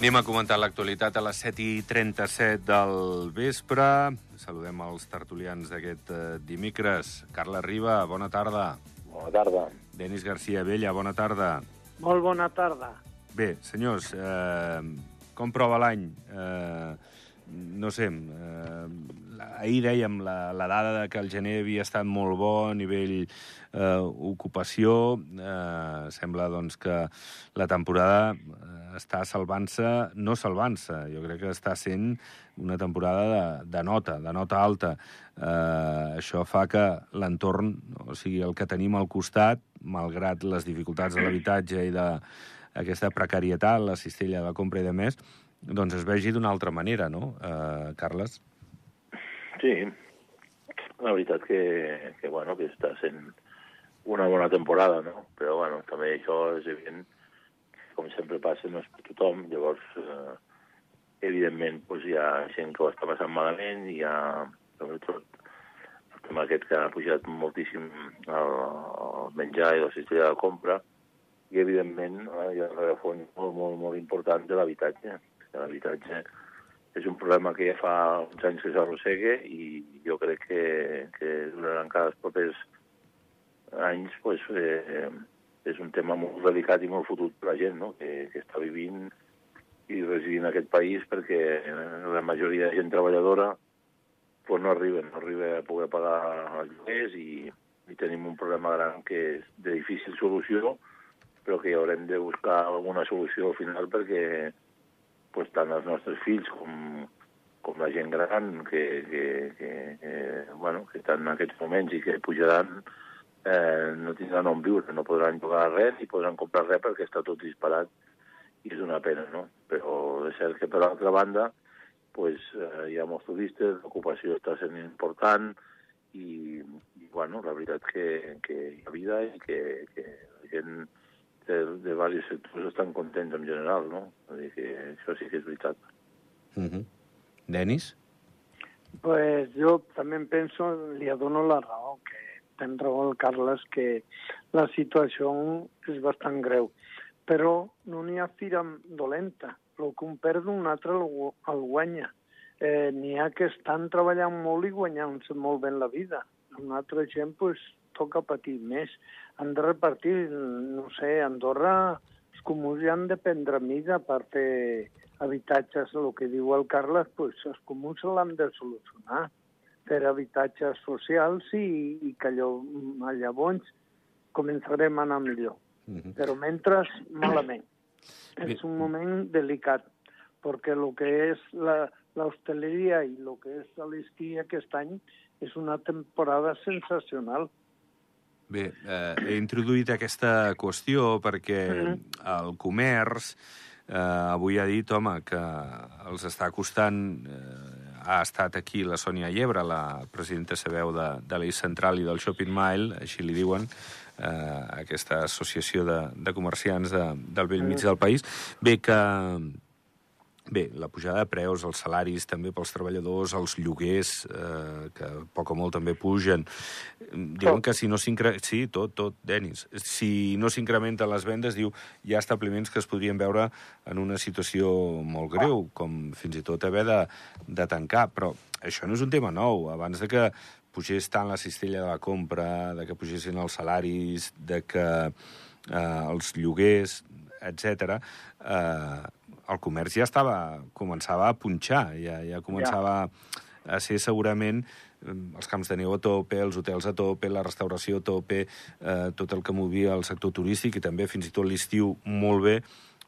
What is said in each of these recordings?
Anem a comentar l'actualitat a les 7 i 37 del vespre. Saludem els tertulians d'aquest eh, dimecres. Carla Riba, bona tarda. Bona tarda. Denis García Vella, bona tarda. Molt bona tarda. Bé, senyors, eh, com prova l'any? Eh, no sé, eh, ahir dèiem la, la dada de que el gener havia estat molt bo a nivell eh, ocupació. Eh, sembla doncs, que la temporada eh, està salvant-se, no salvant-se, jo crec que està sent una temporada de, de nota, de nota alta. Eh, això fa que l'entorn, o sigui, el que tenim al costat, malgrat les dificultats de l'habitatge i d'aquesta precarietat, la cistella de compra i de més, doncs es vegi d'una altra manera, no, eh, Carles? Sí, la veritat que, que, bueno, que està sent una bona temporada, no? Però, bueno, també això és evident, com sempre passa, no és per tothom, llavors, eh, evidentment, doncs hi ha gent que ho està passant malament, hi ha, sobretot, el tema aquest que ha pujat moltíssim el, el menjar i la cistella de compra, i, evidentment, eh, hi ha un rerefons molt, molt, molt important de l'habitatge. L'habitatge és un problema que ja fa uns anys que s'arrossega i jo crec que, que durant encara els propers anys pues, eh, és un tema molt delicat i molt fotut per la gent no? que, que està vivint i residint en aquest país perquè la majoria de gent treballadora pues, no arriba, no arriba a poder pagar els lloguers i, i tenim un problema gran que és de difícil solució però que haurem de buscar alguna solució al final perquè pues, tant els nostres fills com, com la gent gran que, que, que, que, bueno, que estan en aquests moments i que pujaran eh, no tindran on viure, no podran jugar res ni podran comprar res perquè està tot disparat i és una pena, no? Però és cert que, per l'altra banda, pues, eh, hi ha molts turistes, l'ocupació està sent important i, i bueno, la veritat que, que hi ha vida i que, que la gent de, de diversos sectors estan contents en general, no? Vull dir que això sí que és veritat. Uh -huh. Denis? Pues jo també penso, li dono la raó, que ten raó el Carles, que la situació és bastant greu. Però no n'hi ha fira dolenta. El que un perd, un altre el, guanya. Eh, n'hi ha que estan treballant molt i guanyant-se molt bé la vida. Un altre gent, pues, toca patir més. Han de repartir, no sé, Andorra els comuns ja han de prendre mida per fer habitatges, el que diu el Carles, pues, els comuns l'han de solucionar per habitatges socials i, i que allò, llavors començarem a anar millor. Uh -huh. Però mentre, malament. És un moment delicat, perquè el que és l'hostaleria i el que és l'esquí aquest any és una temporada sensacional. Bé, eh, he introduït aquesta qüestió perquè uh -huh. el comerç eh, avui ha dit, home, que els està costant... Eh, ha estat aquí la Sònia Llebre, la presidenta, sabeu, de, de l'Eix Central i del Shopping Mile, així li diuen, eh, aquesta associació de, de comerciants de, del vell mig del país. Bé, que Bé, la pujada de preus, els salaris també pels treballadors, els lloguers, eh, que poc o molt també pugen. Diuen que si no s'incrementa... Sí, tot, tot, Denis. Si no s'incrementen les vendes, diu, hi ha establiments que es podrien veure en una situació molt greu, com fins i tot haver de, de tancar. Però això no és un tema nou. Abans de que pugés tant la cistella de la compra, de que pugessin els salaris, de que eh, els lloguers, etc. Eh, el comerç ja estava, començava a punxar, ja, ja començava ja. a ser segurament els camps de neu a tope, els hotels a tope, la restauració a tope, eh, tot el que movia el sector turístic i també fins i tot l'estiu molt bé,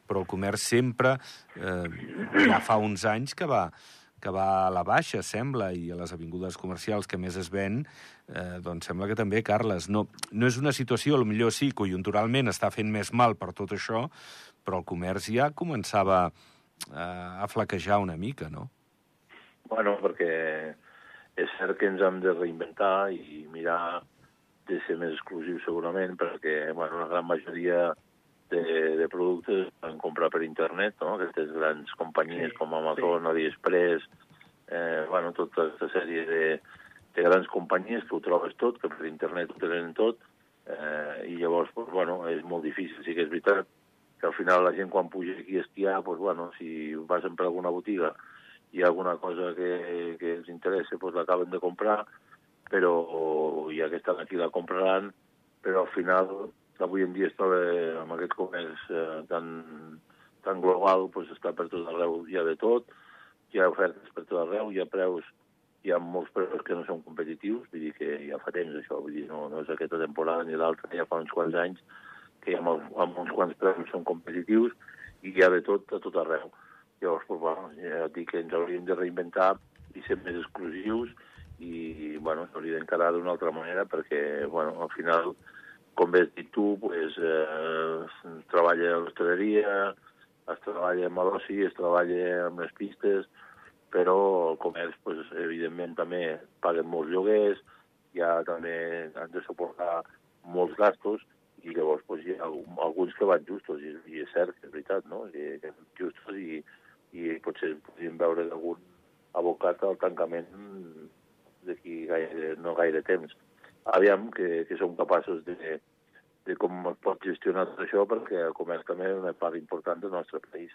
però el comerç sempre, eh, ja fa uns anys que va, que va a la baixa, sembla, i a les avingudes comercials que més es ven, eh, doncs sembla que també, Carles, no, no és una situació, millor sí, conjunturalment està fent més mal per tot això, però el comerç ja començava eh, a flaquejar una mica, no? Bueno, perquè és cert que ens hem de reinventar i mirar de ser més exclusius segurament, perquè bueno, la gran majoria de, de productes van comprar per internet, no? aquestes grans companyies sí, com Amazon, sí. AliExpress, eh, bueno, tota aquesta sèrie de, de grans companyies que ho trobes tot, que per internet ho tenen tot, eh, i llavors, pues, bueno, és molt difícil, sí que és veritat que al final la gent quan puja aquí a esquiar, doncs, bueno, si passen per alguna botiga hi ha alguna cosa que, que els interessa, doncs l'acaben de comprar, però ja que estan aquí la compraran, però al final, avui en dia es troba amb aquest comerç eh, tan, tan global, doncs està per tot arreu, hi ha de tot, hi ha ofertes per tot arreu, hi ha preus, hi ha molts preus que no són competitius, vull dir que ja fa temps això, vull dir, no, no és aquesta temporada ni l'altra, ja fa uns quants anys que ha molts, amb uns quants preus són competitius i hi ha de tot a tot arreu. Llavors, pues, bueno, ja dic que ens hauríem de reinventar i ser més exclusius i, bueno, s'hauria d'encarar d'una altra manera perquè, bueno, al final, com bé has dit tu, pues, eh, es treballa a l'hostaleria, es treballa amb l'oci, es treballa amb les pistes, però el comerç, pues, evidentment, també paguen molts lloguers, ja també han de suportar molts gastos, i llavors pues, hi ha alguns que van justos, i, i és cert, és veritat, no? I, justos i, i potser podríem veure d'algun abocat al tancament d'aquí gaire, no gaire temps. Aviam que, que som capaços de, de com es pot gestionar tot això, perquè el comerç també és una part important del nostre país.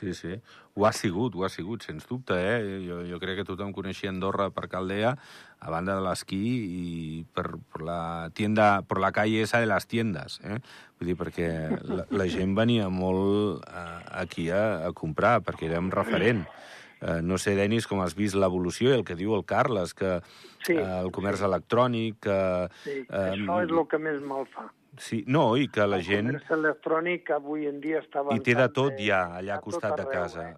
Sí, sí. Ho ha sigut, ho ha sigut, sens dubte, eh? Jo, jo crec que tothom coneixia Andorra per Caldea, a banda de l'esquí i per, per la tienda, per la calle esa de les tiendes, eh? Vull dir, perquè la, la gent venia molt eh, aquí a, a comprar, perquè érem referent. Eh, no sé, Denis, com has vist l'evolució i el que diu el Carles, que sí, eh, el comerç sí. electrònic... Que, sí, eh, això és el que més mal fa. Sí, no, i que la el gent... El comerç electrònic avui en dia està I té de tot ja, allà al costat arreu, de casa. Eh?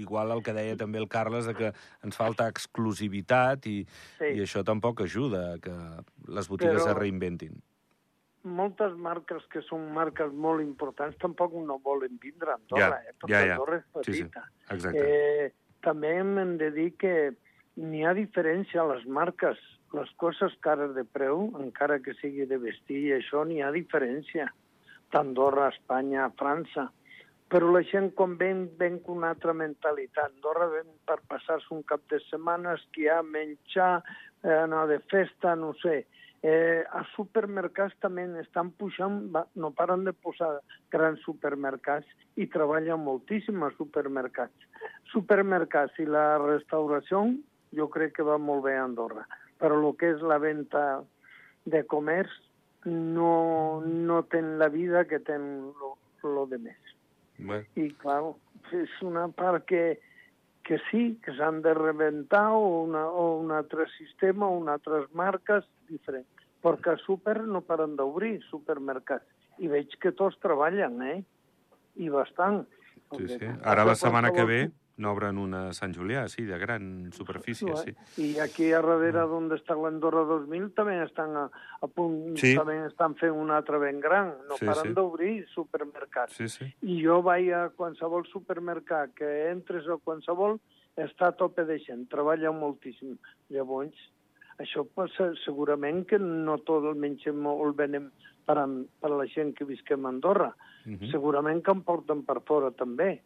Igual el que deia també el Carles, de que ens falta exclusivitat i, sí. i això tampoc ajuda a que les botigues Però... es reinventin moltes marques que són marques molt importants tampoc no volen vindre a Andorra, ja, eh? perquè ja, ja. Andorra és petita. Sí, sí. Exacte. Eh, també hem de dir que n'hi ha diferència a les marques les coses cares de preu, encara que sigui de vestir i això, n'hi ha diferència. D'Andorra, Espanya, França. Però la gent, quan ven, ven amb una altra mentalitat. Andorra ven per passar-se un cap de setmana, esquiar, menjar, eh, anar de festa, no sé. Eh, a supermercats també estan pujant, no paren de posar grans supermercats i treballen moltíssim a supermercats. Supermercats i la restauració jo crec que va molt bé a Andorra però el que és la venda de comerç no, no ten la vida que ten lo, lo de més. Bé. I, clar, és una part que, que sí, que s'han de reventar o, una, o un altre sistema o unes altres marques diferents. Perquè a súper no paren d'obrir supermercats. I veig que tots treballen, eh? I bastant. Sí, sí. Ara la setmana que ve n'obren una a Sant Julià, sí, de gran superfície, sí. I aquí a darrere mm. d'on està l'Andorra 2000 també estan a, a punt, sí. també estan fent un altre ben gran. No sí, paren sí. d'obrir supermercats. Sí, sí. I jo vaig a qualsevol supermercat que entres a qualsevol, està a tope de gent, treballa moltíssim. Llavors, això pues, segurament que no tot el mengem o el venem per, a, per a la gent que visquem a Andorra. Uh mhm. -huh. Segurament que en porten per fora també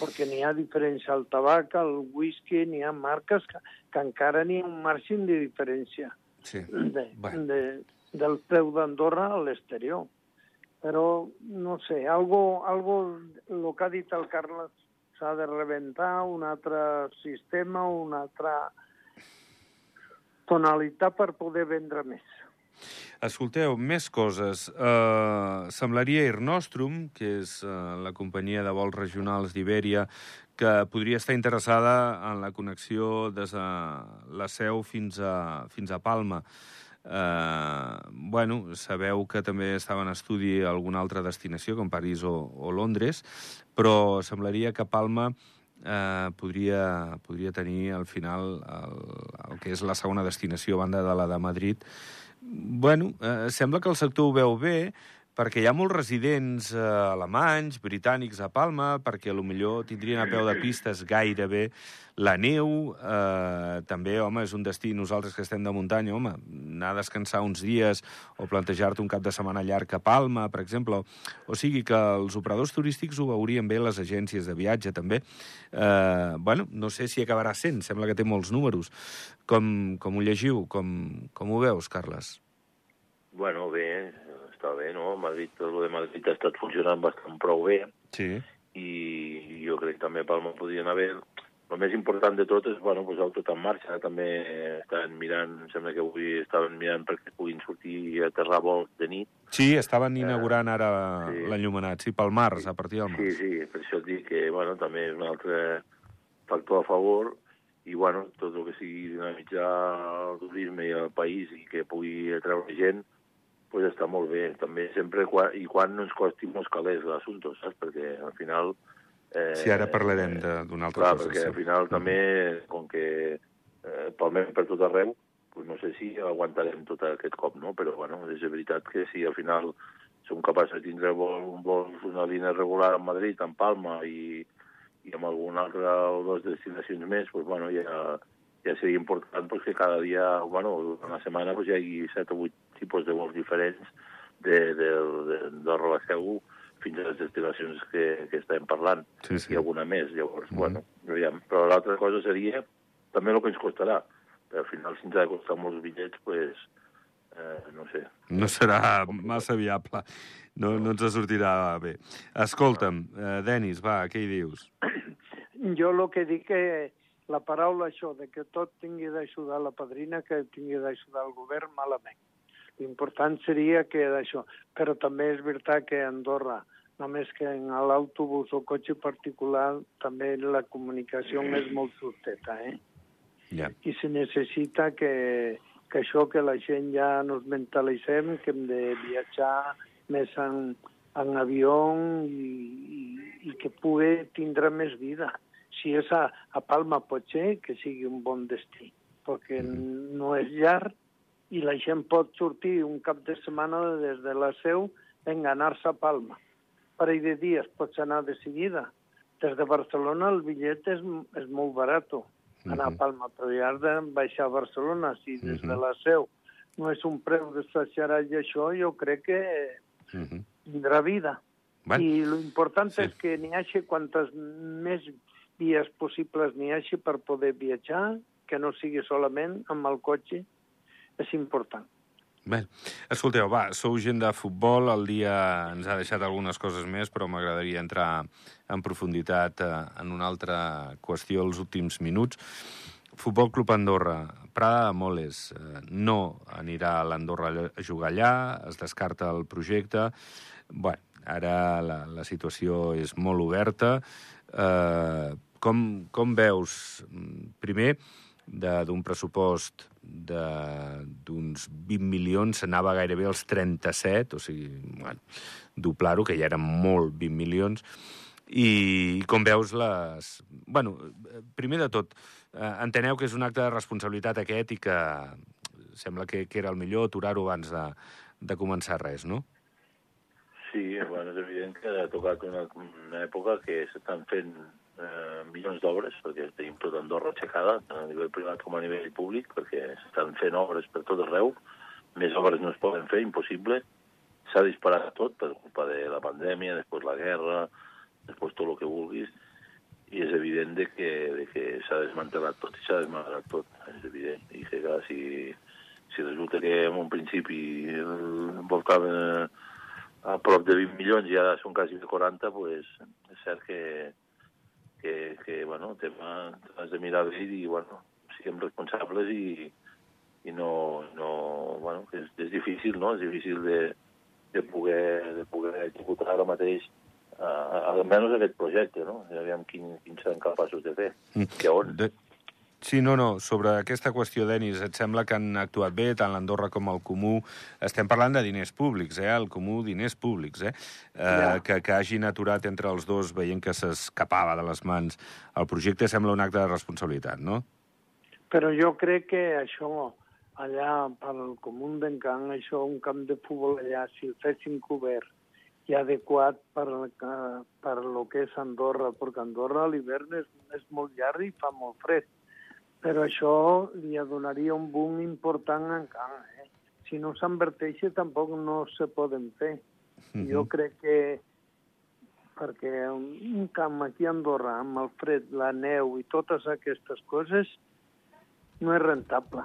perquè n'hi ha diferència al tabac, al whisky, n'hi ha marques que, que encara n'hi ha un marge de diferència sí. de, bueno. de, del preu d'Andorra a l'exterior. Però, no sé, algo, algo, el que ha dit el Carles, s'ha de rebentar un altre sistema, una altra tonalitat per poder vendre més. Escolteu, més coses. Uh, semblaria Air Nostrum, que és uh, la companyia de vols regionals d'Ibèria, que podria estar interessada en la connexió des de la seu fins a, fins a Palma. Uh, bueno, sabeu que també estava en estudi alguna altra destinació, com París o, o Londres, però semblaria que Palma eh, podria, podria tenir al final el, el que és la segona destinació a banda de la de Madrid, Bueno, eh, sembla que el sector ho veu bé, perquè hi ha molts residents eh, alemanys, britànics a Palma, perquè a lo millor tindrien a peu de pistes gairebé la neu. Eh, també, home, és un destí, nosaltres que estem de muntanya, home, anar a descansar uns dies o plantejar-te un cap de setmana llarg a Palma, per exemple. O sigui que els operadors turístics ho veurien bé, les agències de viatge també. Eh, bueno, no sé si acabarà sent, sembla que té molts números. Com, com ho llegiu? Com, com ho veus, Carles? Bueno, bé, està bé, no? Madrid, el de Madrid ha estat funcionant bastant prou bé Sí. i jo crec que també Palma podien haver... El més important de tot és bueno, posar tot en marxa. També estaven mirant, em sembla que avui estaven mirant perquè puguin sortir a aterrar vols de nit. Sí, estaven inaugurant ara sí. l'enllumenat, sí, pel març, a partir del Sí, març. sí, per això et dic que bueno, també és un altre factor a favor i bueno, tot el que sigui dinamitzar el turisme i el país i que pugui atreure gent, pues està molt bé. També sempre quan, i quan no ens costi molts calés l'assumpte, saps? Perquè al final... Eh, Sí, ara parlarem de- d'una altra clar, cosa, perquè sí. al final també, com que eh, palmem per tot arreu, pues no sé si aguantarem tot aquest cop, no? Però, bueno, és veritat que si al final som capaços de tindre vol, vol una línia regular a Madrid, en Palma i, i amb alguna altra o dues destinacions més, pues, bueno, ja, ja seria important pues, que cada dia, bueno, una setmana pues, hi hagi set o vuit tipus de vols diferents de, de, de, de Rolaceu fins a les destinacions que, que estem parlant Sí, sí. i alguna més. Llavors, mm. bueno, aviam. Però l'altra cosa seria també el que ens costarà. Però al final, si ens ha de costar molts bitllets, pues, eh, no sé. No serà massa viable. No, no ens sortirà bé. Escolta'm, eh, Denis, va, què hi dius? Jo el que dic que la paraula això de que tot tingui d'ajudar la padrina, que tingui d'ajudar el govern, malament. L'important seria que d'això. Però també és veritat que a Andorra, només que en l'autobús o cotxe particular, també la comunicació és molt justeta, eh? Ja. i se necessita que, que això, que la gent ja nos mentalitzem, que hem de viatjar més en, en avió i, i, i que pugui tindre més vida. Si és a, a Palma pot ser que sigui un bon destí, perquè no és llarg i la gent pot sortir un cap de setmana des de la seu en anar-se a Palma. Parell de dies pots anar de seguida. Des de Barcelona el bitllet és, és molt barat anar a Palma, però ja has de baixar a Barcelona, si des de la seu no és un preu d'exagerat i això, jo crec que -huh. tindrà vida. Bueno, I l'important sí. és que n'hi hagi quantes més vies possibles n'hi hagi per poder viatjar, que no sigui solament amb el cotxe, és important. Bé, escolteu, va, sou gent de futbol, el dia ens ha deixat algunes coses més, però m'agradaria entrar en profunditat eh, en una altra qüestió els últims minuts. Futbol Club Andorra, Prada de Moles, eh, no anirà a l'Andorra a jugar allà, es descarta el projecte. Bé, ara la, la situació és molt oberta. Eh, com, com veus, mm, primer, d'un pressupost d'uns 20 milions s'anava gairebé als 37, o sigui, bueno, doblar-ho, que ja eren molt 20 milions, i com veus les... Bueno, primer de tot, eh, enteneu que és un acte de responsabilitat aquest i que sembla que, que era el millor aturar-ho abans de, de començar res, no? Sí, bueno, és evident que ha tocat una, una època que s'estan fent eh, milions d'obres, perquè tenim tot Andorra aixecada, a nivell privat com a nivell públic, perquè s'estan fent obres per tot arreu, més obres no es poden fer, impossible. S'ha disparat tot per culpa de la pandèmia, després la guerra, després tot el que vulguis, i és evident de que, de que s'ha desmantelat tot i s'ha desmantelat tot, és evident. I que clar, si, si resulta que en un principi eh, voltaven a prop de 20 milions i ara són quasi de 40, pues, és cert que, que, que bueno, el tema has de mirar bé i dir, bueno, siguem responsables i, i no, no bueno, és, és difícil, no? És difícil de, de, poder, de poder executar ara mateix uh, almenys aquest projecte, no? Aviam quin, quin seran capaços de fer. Mm. Que on? De... Sí, no, no, sobre aquesta qüestió, Denis, et sembla que han actuat bé, tant l'Andorra com el Comú? Estem parlant de diners públics, eh? El Comú, diners públics, eh? eh Ja. que, que hagin aturat entre els dos, veient que s'escapava de les mans el projecte, sembla un acte de responsabilitat, no? Però jo crec que això, allà pel comú d'encant, això, un camp de futbol allà, si el fessin cobert i adequat per, eh, per lo que és Andorra, perquè Andorra a l'hivern és, és molt llarg i fa molt fred. Però això li donaria un boom important en camp. Eh? Si no s'enverteixi, tampoc no se poden fer. Mhm. Jo crec que perquè un un camp aquí a Andorra, amb el fred, la neu i totes aquestes coses, no és rentable.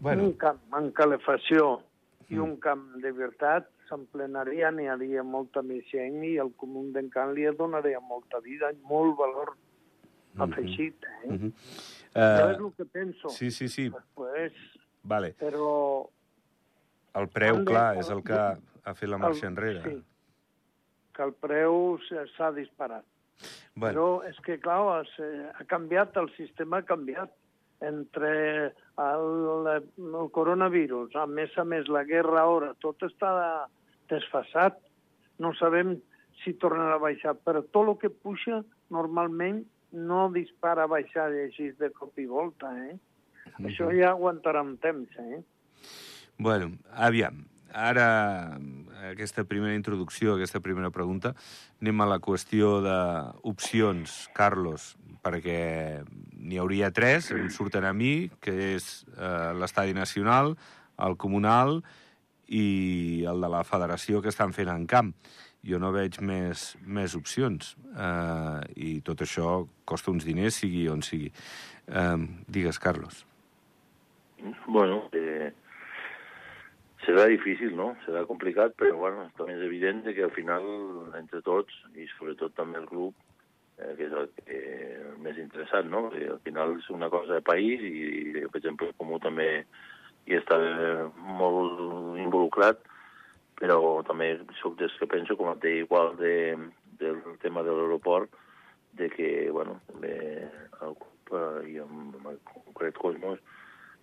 Bueno, Un camp amb calefacció i un camp de veritat s'emplenaria, n'hi hauria molta més gent i el comú d'encant li donaria molta vida i molt valor Mhm. afegit. Eh? Uh -huh. És el que penso. Sí, sí, sí. Pues, Vale. però El preu, clar, el- és el que ha fet la marxa enrere. Sí, que el preu s'ha disparat. Bueno, Però és que, clar, eh, ha canviat, el sistema ha canviat. Entre el, el coronavirus, a més a més la guerra ara, tot està desfasat. No sabem si tornarà a baixar, però tot el que puja normalment no dispara a baixar així de cop i volta, eh? Això ja aguantarà un temps, eh? bueno, aviam. Ara, aquesta primera introducció, aquesta primera pregunta, anem a la qüestió d'opcions, Carlos, perquè n'hi hauria tres, em surten a mi, que és eh, l'Estadi Nacional, el Comunal i el de la Federació que estan fent en camp. Jo no veig més, més opcions. Eh, I tot això costa uns diners, sigui on sigui. Eh, digues, Carlos. Bueno, eh, serà difícil, no? Serà complicat, però bueno, també és evident que al final, entre tots, i sobretot també el club, eh, que és el, que, el més interessant, no? Perquè al final és una cosa de país i, i per exemple, el Comú també hi està molt involucrat, però també sóc dels que penso, com et deia igual de, del tema de l'aeroport, de que, bueno, també el club eh, i en, en concret Cosmos,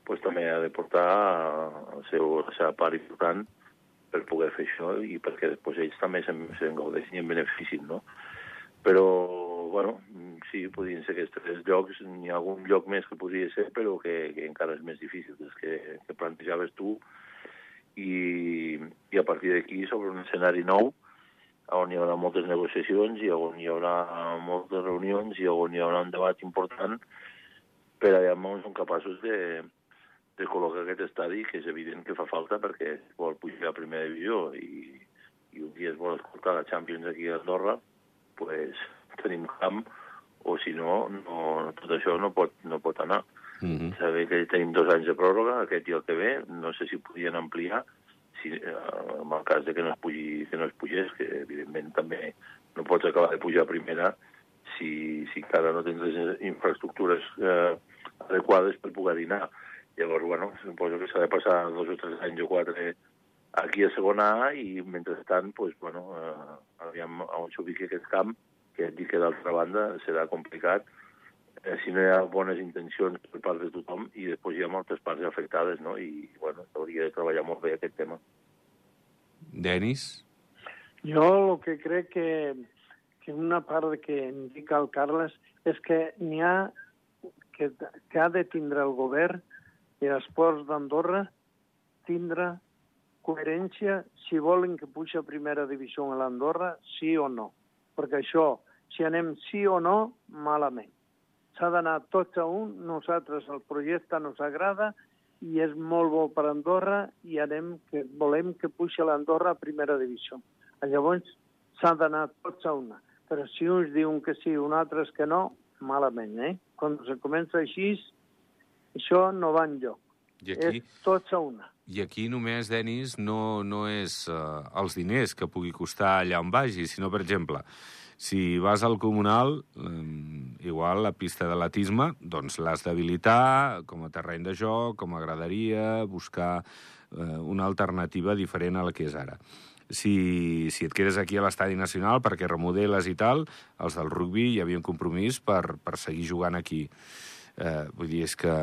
pues, també ha de portar el seu, la seva part important per poder fer això i perquè després ells també se'n se gaudeixin i en beneficin, no? Però, bueno, sí, podrien ser aquests tres llocs, n'hi ha algun lloc més que podria ser, però que, que encara és més difícil des que, que plantejaves tu, i, i a partir d'aquí, sobre un escenari nou, on hi haurà moltes negociacions i on hi haurà moltes reunions i on hi haurà un debat important per a veure on som capaços de, de col·locar aquest estadi, que és evident que fa falta perquè vol pujar a primera divisió i, i un dia es vol escoltar la Champions aquí a Andorra, pues, tenim camp, o si no, no tot això no pot, no pot anar. Mm -hmm. Saber que tenim dos anys de pròrroga, aquest i el que ve, no sé si podien ampliar, si, eh, en el cas de que no es, pugi, que no es pugés, que evidentment també no pots acabar de pujar a primera si, si encara no tens les infraestructures eh, adequades per poder dinar. Llavors, bueno, suposo que s'ha de passar dos o tres anys o quatre aquí a segona A i, mentrestant, pues, bueno, eh, aviam on s'ubiqui aquest camp, que dic que d'altra banda serà complicat si no hi ha bones intencions per part de tothom i després hi ha moltes parts afectades, no? I, bueno, hauria de treballar molt bé aquest tema. Denis? Jo el que crec que, que una part que indica el Carles és que n'hi ha que, que ha de tindre el govern i esports d'Andorra tindre coherència si volen que puja a primera divisió a l'Andorra, sí o no. Perquè això, si anem sí o no, malament. S'ha d'anar tots a un, nosaltres el projecte nos agrada i és molt bo per Andorra i anem que volem que puja l'Andorra a primera divisió. Llavors s'ha d'anar tots a una. Però si uns diuen que sí i uns altres que no, malament, eh? Quan se comença així, això no va enlloc. I aquí, És tots a una. i aquí només, Denis, no, no és uh, els diners que pugui costar allà on vagi, sinó, per exemple, si vas al comunal, um, igual la pista d'atletisme, doncs l'has d'habilitar com a terreny de joc, com a graderia, buscar uh, una alternativa diferent a la que és ara. Si, si et quedes aquí a l'Estadi Nacional perquè remodeles i tal, els del rugbi hi havia un compromís per, per seguir jugant aquí. Eh, vull dir, és que,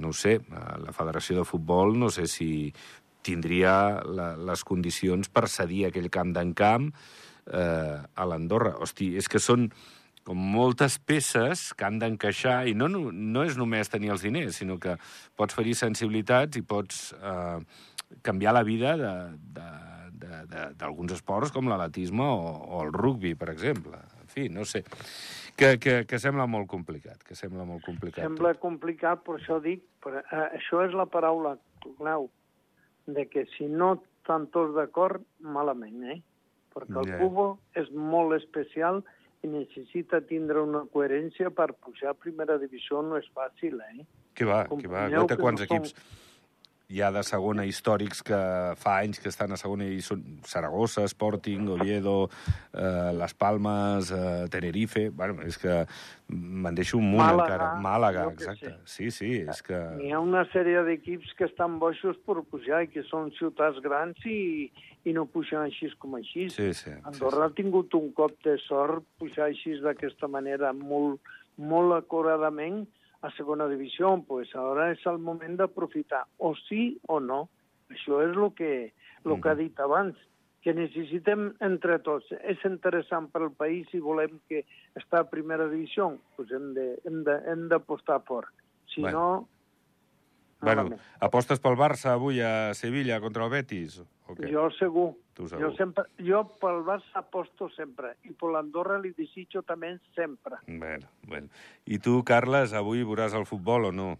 no ho sé, eh, la Federació de Futbol no sé si tindria la, les condicions per cedir aquell camp d'encamp eh, a l'Andorra. Hosti, és que són com moltes peces que han d'encaixar, i no, no, no és només tenir els diners, sinó que pots ferir sensibilitats i pots eh, canviar la vida d'alguns esports com l'atletisme o, o el rugbi, per exemple. En fi, no sé. Que, que, que sembla molt complicat, que sembla molt complicat. Sembla tot. complicat, per això dic, però, eh, això és la paraula clau, de que si no estan tots d'acord, malament, eh? Perquè el Ja. cubo és molt especial i necessita tindre una coherència per pujar a primera divisió, no és fàcil, eh? Que va, que va. Compreneu Guaita quants no som- equips... hi ha de segona històrics que fa anys que estan a segona i són Saragossa, Sporting, Oviedo, eh, Las Palmes, eh, Tenerife... Bueno, és que me'n deixo un munt Màlaga, encara. Màlaga, exacte. Sí, sí, és que... N'hi ha una sèrie d'equips que estan boixos per pujar i que són ciutats grans i, i no pugen així com així. Sí, sí. Andorra ha tingut un cop de sort pujar així d'aquesta manera molt, molt acuradament a segona divisió, pues ara és el moment d'aprofitar, o sí o no. Això és el que, el que ha dit abans, que necessitem entre tots. És interessant per al país si volem que està a primera divisió, pues hem d'apostar fort. Si Bueno. no, Bueno, apostes pel Barça avui a Sevilla contra el Betis? O què? Jo segur. Tu segur. Jo, sempre, jo pel Barça aposto sempre. I per l'Andorra li desitjo també sempre. Bueno, bueno. I tu, Carles, avui veuràs el futbol o no?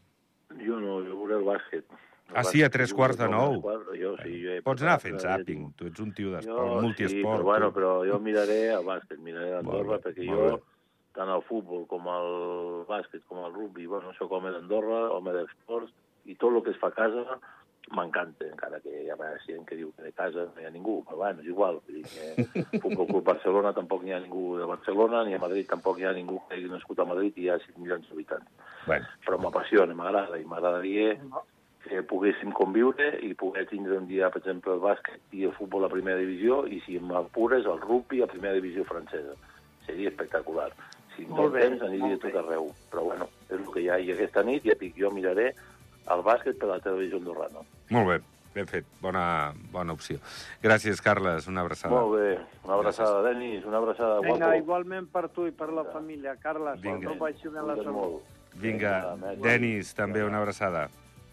Jo no, jo veuré el bàsquet. El Ah, sí, a bàsquet, tres quarts de nou. Jo, sí, jo he Pots anar fent zàping. Tu ets un tio d'esport, sí, multiesport. però, bueno, tu. però jo miraré el bàsquet, miraré l'Andorra, perquè jo, bé. tant el futbol com el bàsquet com el rugby, bueno, sóc home d'Andorra, home d'esports, i tot el que es fa a casa m'encanta, encara que hi ha gent que diu que de casa no hi ha ningú, però bueno, és igual. Vull dir que Futbol Club Barcelona tampoc n'hi ha ningú de Barcelona, ni a Madrid tampoc hi ha ningú que hagi nascut a Madrid i hi ha 5 milions d'habitants. Bueno, Però m'apassiona, m'agrada, i m'agradaria que poguéssim conviure i poder tindre un dia, per exemple, el bàsquet i el futbol a primera divisió i, si m'apures, el rugby a primera divisió francesa. Seria espectacular. Si Molt molt bé, temps aniria tot bé. arreu. Però, bueno, és el que hi ha. I aquesta nit, ja dic, jo miraré el bàsquet per la televisió andorrana. molt bé. Ben fet. Bona, bona opció. Gràcies, Carles. Una abraçada. Molt bé. Una abraçada, Denis. Una abraçada, Vinga, guapo. igualment per tu i per la família. Carles, Vinga. no vagi bé la salut. Vinga, Vinga, Denis, també una abraçada.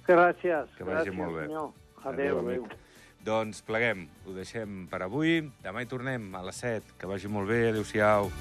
Gràcies. Que vagi gràcies, molt bé. senyor. Adéu, Adéu, adéu. Doncs pleguem. Ho deixem per avui. Demà hi tornem a les 7. Que vagi molt bé. Adéu-siau.